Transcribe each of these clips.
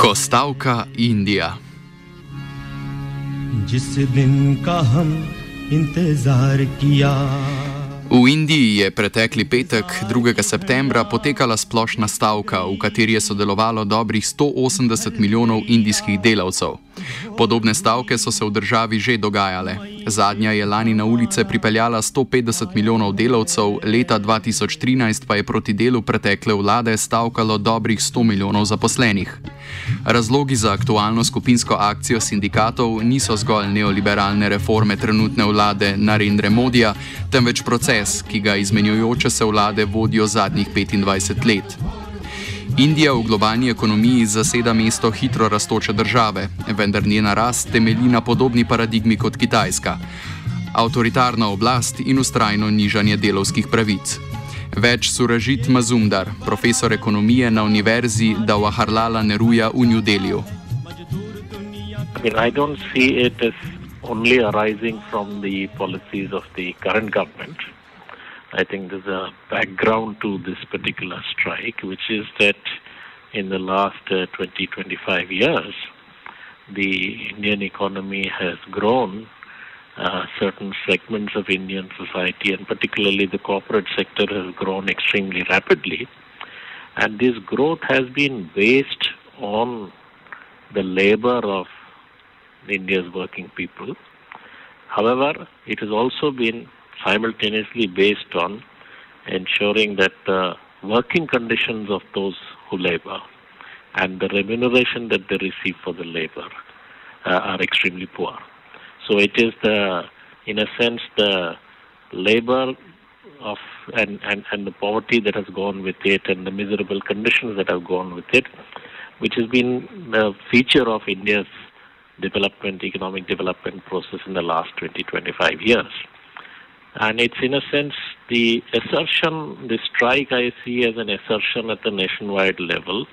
कोस्तावका India. जिस दिन का हम इंतज़ार किया V Indiji je pretekli petek, 2. septembra, potekala splošna stavka, v kateri je sodelovalo dobrih 180 milijonov indijskih delavcev. Podobne stavke so se v državi že dogajale. Zadnja je lani na ulice pripeljala 150 milijonov delavcev, leta 2013 pa je proti delu pretekle vlade stavkalo dobrih 100 milijonov zaposlenih. Razlogi za aktualno skupinsko akcijo sindikatov niso zgolj neoliberalne reforme trenutne vlade Narendra Modija, temveč proces, ki ga izmenjujoče se vlade vodijo zadnjih 25 let. Indija v globalni ekonomiji zaseda mesto hitro rastoče države, vendar njena rast temelji na podobni paradigmi kot Kitajska: avtoritarna oblast in ustrajno nižanje delovskih pravic. Več suražit Mazumdar, profesor ekonomije na univerzi Dawaharlala Neruja v New Delhiu. I mean, I don't see it as only arising from the policies of the current government. I think there's a background to this particular strike, which is that in the last uh, 20, 25 years, the Indian economy has grown. Uh, certain segments of Indian society, and particularly the corporate sector, has grown extremely rapidly. And this growth has been based on the labor of India's working people. However, it has also been simultaneously based on ensuring that the working conditions of those who labor and the remuneration that they receive for the labor uh, are extremely poor. So it is the, in a sense, the labor of and, and, and the poverty that has gone with it and the miserable conditions that have gone with it, which has been the feature of India's development, economic development process in the last 20, 25 years. And it's in a sense the assertion, the strike I see as an assertion at the nationwide level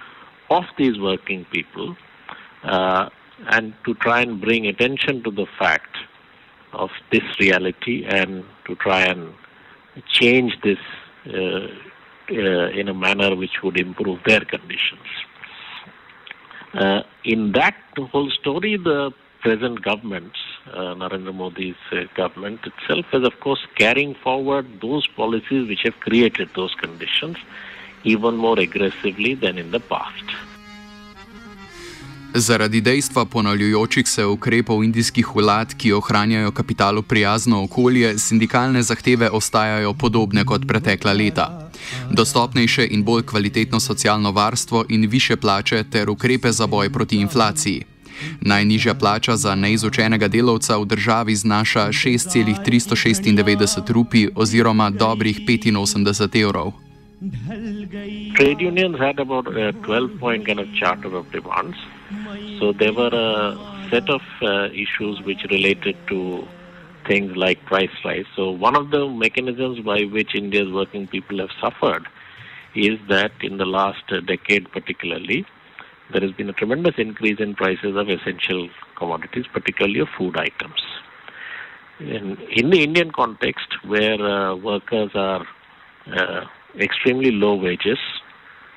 of these working people, uh, and to try and bring attention to the fact of this reality and to try and change this uh, uh, in a manner which would improve their conditions. Uh, in that whole story, the present government, uh, Narendra Modi's uh, government itself, is of course carrying forward those policies which have created those conditions even more aggressively than in the past. Zaradi dejstva ponavljajočih se ukrepov indijskih vlad, ki ohranjajo kapitalu prijazno okolje, sindikalne zahteve ostajajo podobne kot pretekla leta. Dostopnejše in bolj kvalitetno socialno varstvo in više plače ter ukrepe za boj proti inflaciji. Najnižja plača za neizučenega delavca v državi znaša 6,396 rupi oziroma dobrih 85 evrov. Trade unions had about a 12 point kind of charter of demands. So there were a set of uh, issues which related to things like price rise. So one of the mechanisms by which India's working people have suffered is that in the last uh, decade particularly, there has been a tremendous increase in prices of essential commodities, particularly of food items. In, in the Indian context, where uh, workers are uh, extremely low wages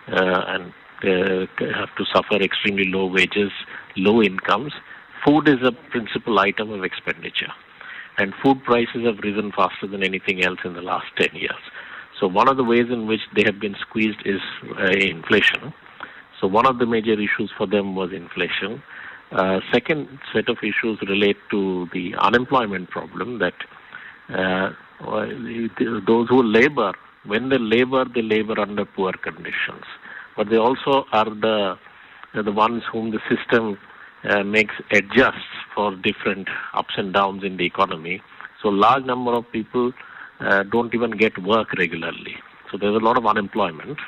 uh, and uh, have to suffer extremely low wages, low incomes, food is a principal item of expenditure. And food prices have risen faster than anything else in the last 10 years. So, one of the ways in which they have been squeezed is uh, inflation. So, one of the major issues for them was inflation. Uh, second set of issues relate to the unemployment problem that uh, those who labor, when they labor, they labor under poor conditions. But they also are the the ones whom the system uh, makes adjusts for different ups and downs in the economy. So large number of people uh, don't even get work regularly. So there's a lot of unemployment.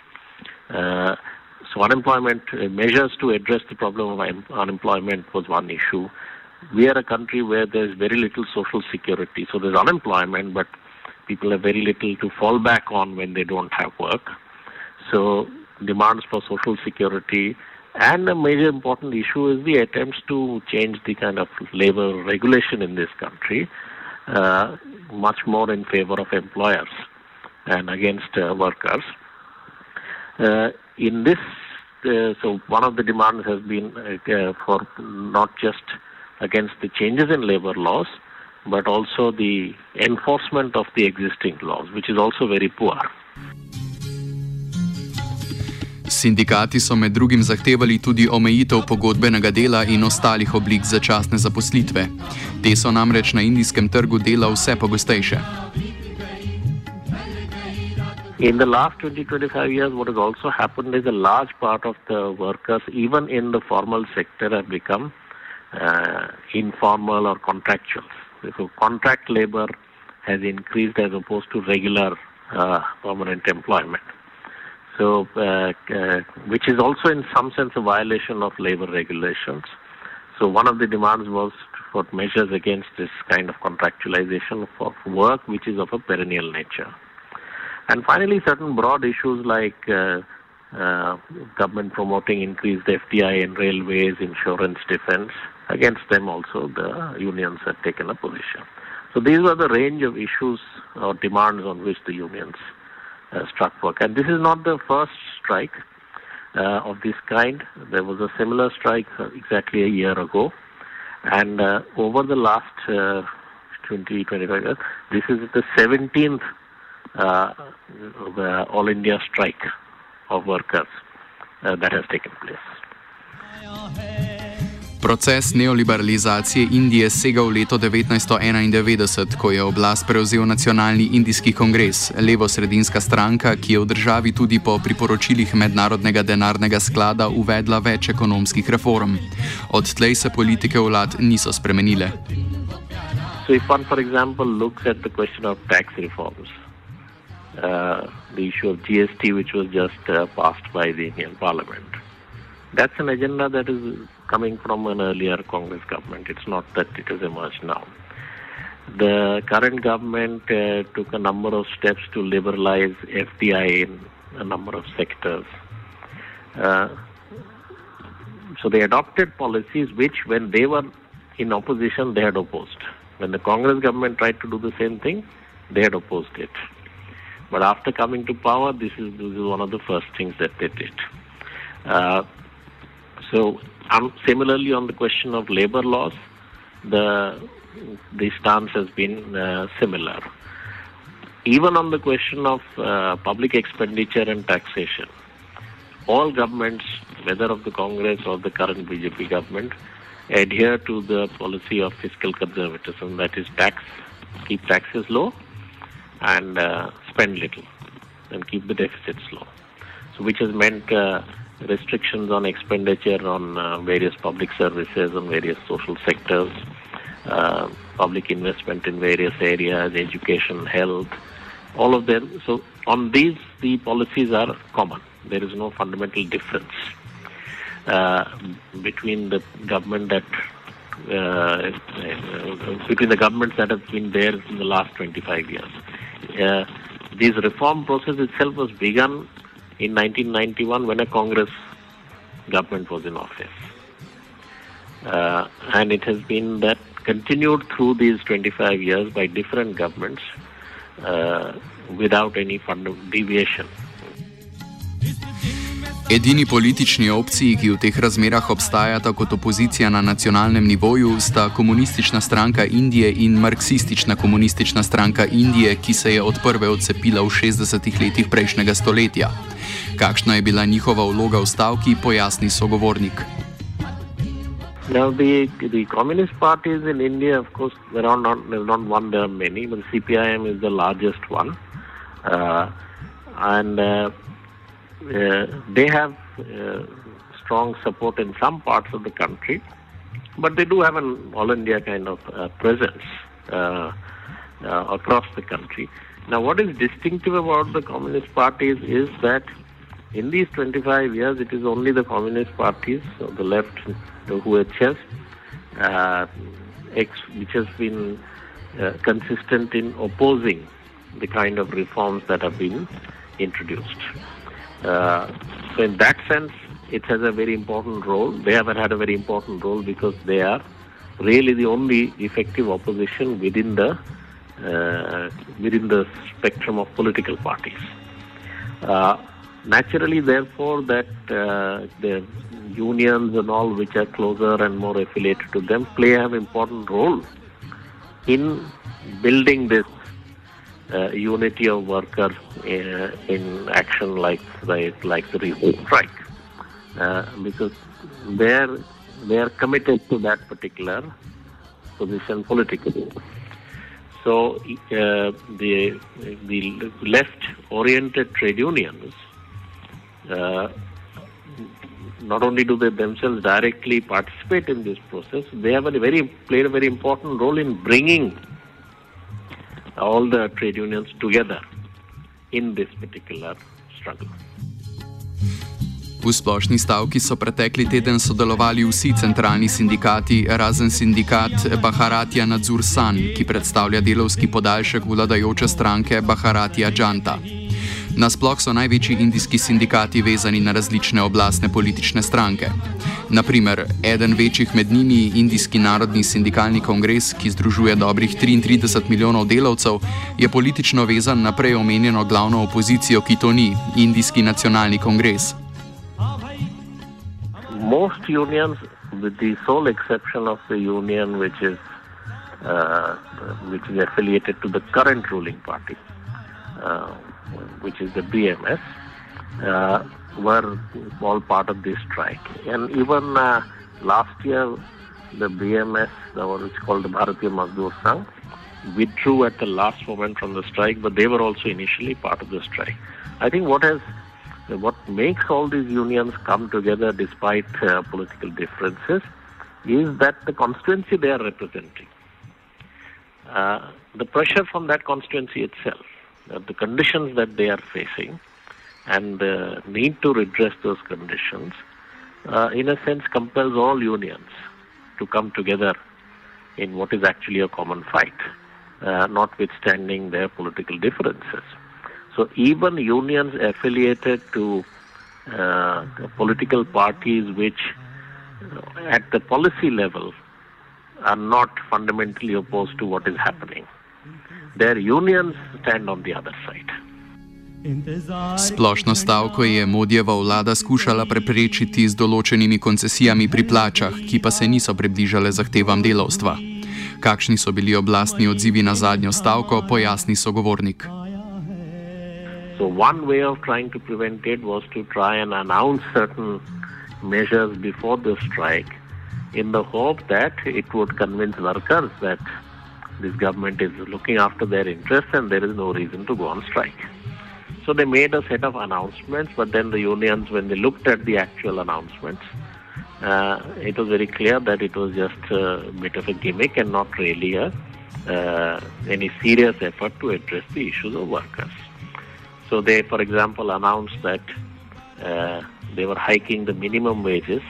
So unemployment uh, measures to address the problem of un- unemployment was one issue. We are a country where there's very little social security. So there's unemployment, but people have very little to fall back on when they don't have work. So demands for social security and a major important issue is the attempts to change the kind of labor regulation in this country uh, much more in favor of employers and against uh, workers. Uh, in this, so one of the demands has been uh, for not just against the changes in labor laws, but also the enforcement of the existing laws, which is also very poor. Sindikati so med drugim zahtevali tudi omejitev pogodbenega dela in ostalih oblik začasne zaposlitve. Te so namreč na indijskem trgu dela vse pogostejše. In the last 20-25 years, what has also happened is a large part of the workers, even in the formal sector, have become uh, informal or contractual. So contract labor has increased as opposed to regular uh, permanent employment. So, uh, uh, which is also in some sense a violation of labor regulations. So, one of the demands was for measures against this kind of contractualization for work which is of a perennial nature. And finally, certain broad issues like uh, uh, government promoting increased FDI in railways, insurance, defense. Against them also the unions have taken a position. So these were the range of issues or demands on which the unions uh, struck work. And this is not the first strike uh, of this kind. There was a similar strike uh, exactly a year ago. And uh, over the last uh, 20, 25 years, this is the 17th uh, All India strike of workers that has taken place. Proces neoliberalizacije Indije sega v leto 1991, ko je oblast prevzel nacionalni indijski kongres, levo-sredinska stranka, ki je v državi tudi po priporočilih Mednarodnega denarnega sklada uvedla več ekonomskih reform. Odtlej se politike vlad niso spremenile. So if one, for example, looks at the question of tax reforms, uh, the issue of GST, which was just uh, passed by the Indian Parliament, that's an agenda that is coming from an earlier Congress government. It's not that it has emerged now. The current government uh, took a number of steps to liberalize FDI in a number of sectors. Uh, so they adopted policies which, when they were in opposition, they had opposed. When the Congress government tried to do the same thing, they had opposed it. But after coming to power, this is, this is one of the first things that they did. Uh, so um, similarly, on the question of labor laws, the the stance has been uh, similar. Even on the question of uh, public expenditure and taxation, all governments, whether of the Congress or the current BJP government, adhere to the policy of fiscal conservatism. That is, tax, keep taxes low, and uh, spend little, and keep the deficits low. So, which has meant uh, restrictions on expenditure on uh, various public services and various social sectors, uh, public investment in various areas, education, health, all of them. So on these, the policies are common. There is no fundamental difference uh, between the government that uh, between the governments that have been there in the last 25 years. Uh, this reform process itself was begun in 1991 when a Congress government was in office. Uh, and it has been that continued through these 25 years by different governments uh, without any fund deviation. Edini politični opciji, ki v teh razmerah obstajata kot opozicija na nacionalnem nivoju, sta komunistična stranka Indije in marksistična komunistična stranka Indije, ki se je od prve odcepila v 60-ih letih prejšnjega stoletja. Kakšna je bila njihova vloga v stavki, pojasni sogovornik. Now, the, the communist parties in India, of course, there are not, there's not one, there are many, but CPIM is the largest one. Uh, and uh, they have uh, strong support in some parts of the country, but they do have an all India kind of uh, presence uh, across the country. Now, what is distinctive about the communist parties is that in these 25 years, it is only the communist parties of the left who have just, uh, which has been uh, consistent in opposing the kind of reforms that have been introduced. Uh, so in that sense, it has a very important role. They have had a very important role because they are really the only effective opposition within the uh, within the spectrum of political parties. Uh, naturally, therefore, that uh, the unions and all which are closer and more affiliated to them play an important role in building this uh, unity of workers uh, in action like like, like the recent strike, uh, because they're they are committed to that particular position politically. So uh, the the left-oriented trade unions uh, not only do they themselves directly participate in this process, they have a very played a very important role in bringing all the trade unions together in this particular struggle. V splošni stavki so pretekli teden sodelovali vsi centralni sindikati, razen sindikat Baharatija Nadzur San, ki predstavlja delovski podaljšek vladajoče stranke Baharatija Džanta. Nasploh so največji indijski sindikati vezani na različne oblastne politične stranke. Naprimer, eden večjih med njimi je Indijski narodni sindikalni kongres, ki združuje dobrih 33 milijonov delavcev, je politično vezan na prej omenjeno glavno opozicijo, ki to ni, Indijski nacionalni kongres. Most unions, with the sole exception of the union which is, uh, which is affiliated to the current ruling party, uh, which is the BMS, uh, were all part of this strike. And even uh, last year, the BMS, the one which is called the Bharatiya Mazdoor Sangh, withdrew at the last moment from the strike, but they were also initially part of the strike. I think what has what makes all these unions come together despite uh, political differences is that the constituency they are representing, uh, the pressure from that constituency itself, the conditions that they are facing, and the need to redress those conditions, uh, in a sense, compels all unions to come together in what is actually a common fight, uh, notwithstanding their political differences. So even unions affiliated to uh, political parties which, uh, at the policy level, are not fundamentally opposed to what is happening, their unions stand on the other side. Splošno stavko je Modjeva vlada skušala preprečiti z določenimi koncesijami pri plačah, ki pa se niso približale zahtevam delovstva. Kakšni so bili oblastni odzivi na zadnjo stavko, pojasni sogovornik. So one way of trying to prevent it was to try and announce certain measures before the strike in the hope that it would convince workers that this government is looking after their interests and there is no reason to go on strike. So they made a set of announcements, but then the unions, when they looked at the actual announcements, uh, it was very clear that it was just a bit of a gimmick and not really a, uh, any serious effort to address the issues of workers. So they, for example, announced that uh, they were hiking the minimum wages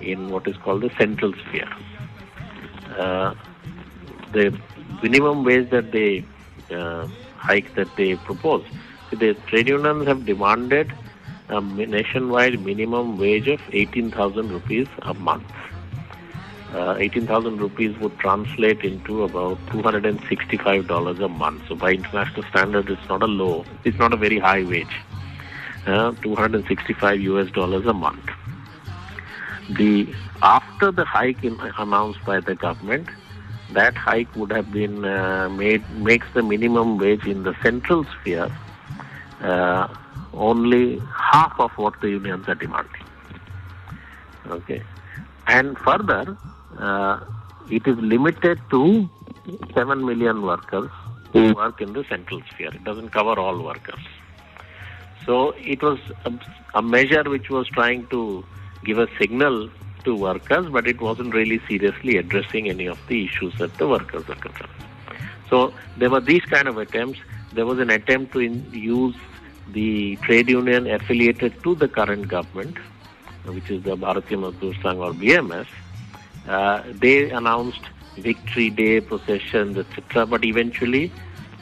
in what is called the central sphere. Uh, the minimum wage that they uh, hike that they proposed the trade unions have demanded a nationwide minimum wage of 18,000 rupees a month. Uh, 18,000 rupees would translate into about $265 a month. So by international standards, it's not a low, it's not a very high wage. Uh, 265 US dollars a month. The after the hike in, announced by the government, that hike would have been uh, made makes the minimum wage in the central sphere uh, only half of what the unions are demanding. Okay, and further, uh, it is limited to seven million workers who work in the central sphere. It doesn't cover all workers. So it was a, a measure which was trying to give a signal to workers, but it wasn't really seriously addressing any of the issues that the workers are concerned. So there were these kind of attempts. There was an attempt to in, use the trade union affiliated to the current government, which is the Bharatiya Mazdoor Sangh or BMS, uh, they announced victory day processions, etc. But eventually,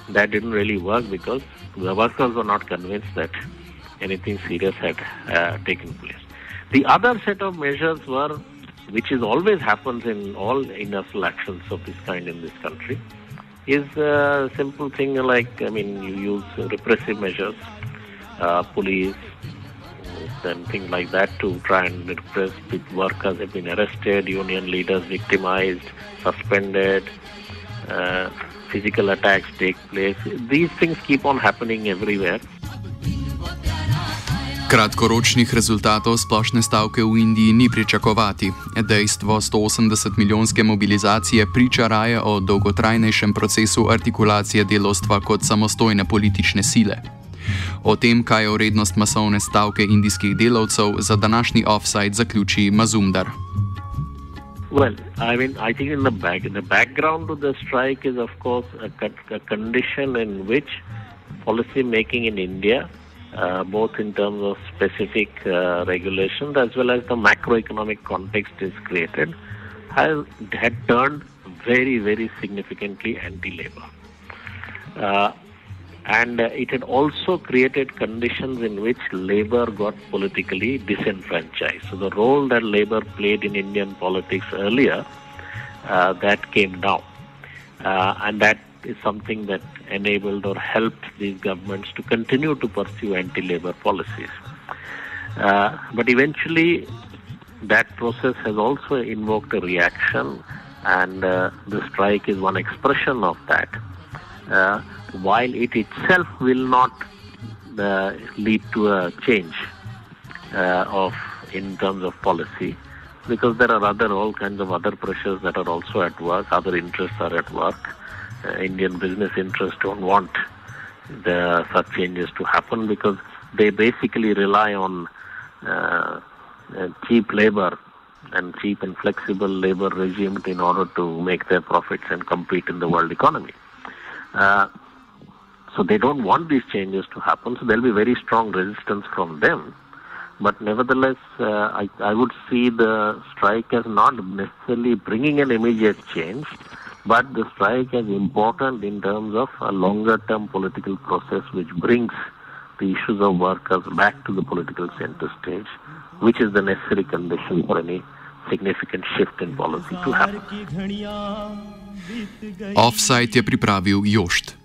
that didn't really work because the workers were not convinced that anything serious had uh, taken place. The other set of measures were, which is always happens in all industrial actions of this kind in this country, is a simple thing like, I mean, you use repressive measures, uh, police, and things like that to try and repress. Workers have been arrested, union leaders victimized, suspended, uh, physical attacks take place. These things keep on happening everywhere. Kratkoročnih rezultatov splošne stavke v Indiji ni pričakovati. Dejstvo 180 milijonske mobilizacije priča raje o dolgotrajnejšem procesu artikulacije delovstva kot samostojne politične sile. O tem, kaj je vrednost masovne stavke indijskih delavcev, za današnji offside zaključi Mazumdar. Well, I mean, I think in the back, the background of the strike is, of course, a, a condition in which policy making in India, uh, both in terms of specific uh, regulations as well as the macroeconomic context is created, has had turned very, very significantly anti-labor. Uh, and uh, it had also created conditions in which labor got politically disenfranchised. So the role that labor played in Indian politics earlier, uh, that came down. Uh, and that is something that enabled or helped these governments to continue to pursue anti-labor policies. Uh, but eventually, that process has also invoked a reaction, and uh, the strike is one expression of that. Uh, while it itself will not uh, lead to a change uh, of in terms of policy because there are other all kinds of other pressures that are also at work other interests are at work uh, indian business interests don't want the such changes to happen because they basically rely on uh, cheap labor and cheap and flexible labor regime in order to make their profits and compete in the world economy uh, so they don't want these changes to happen. So there'll be very strong resistance from them. But nevertheless, uh, I, I would see the strike as not necessarily bringing an immediate change, but the strike as important in terms of a longer term political process which brings the issues of workers back to the political center stage, which is the necessary condition for any significant shift in policy to happen. Offside je pripravil Jošt.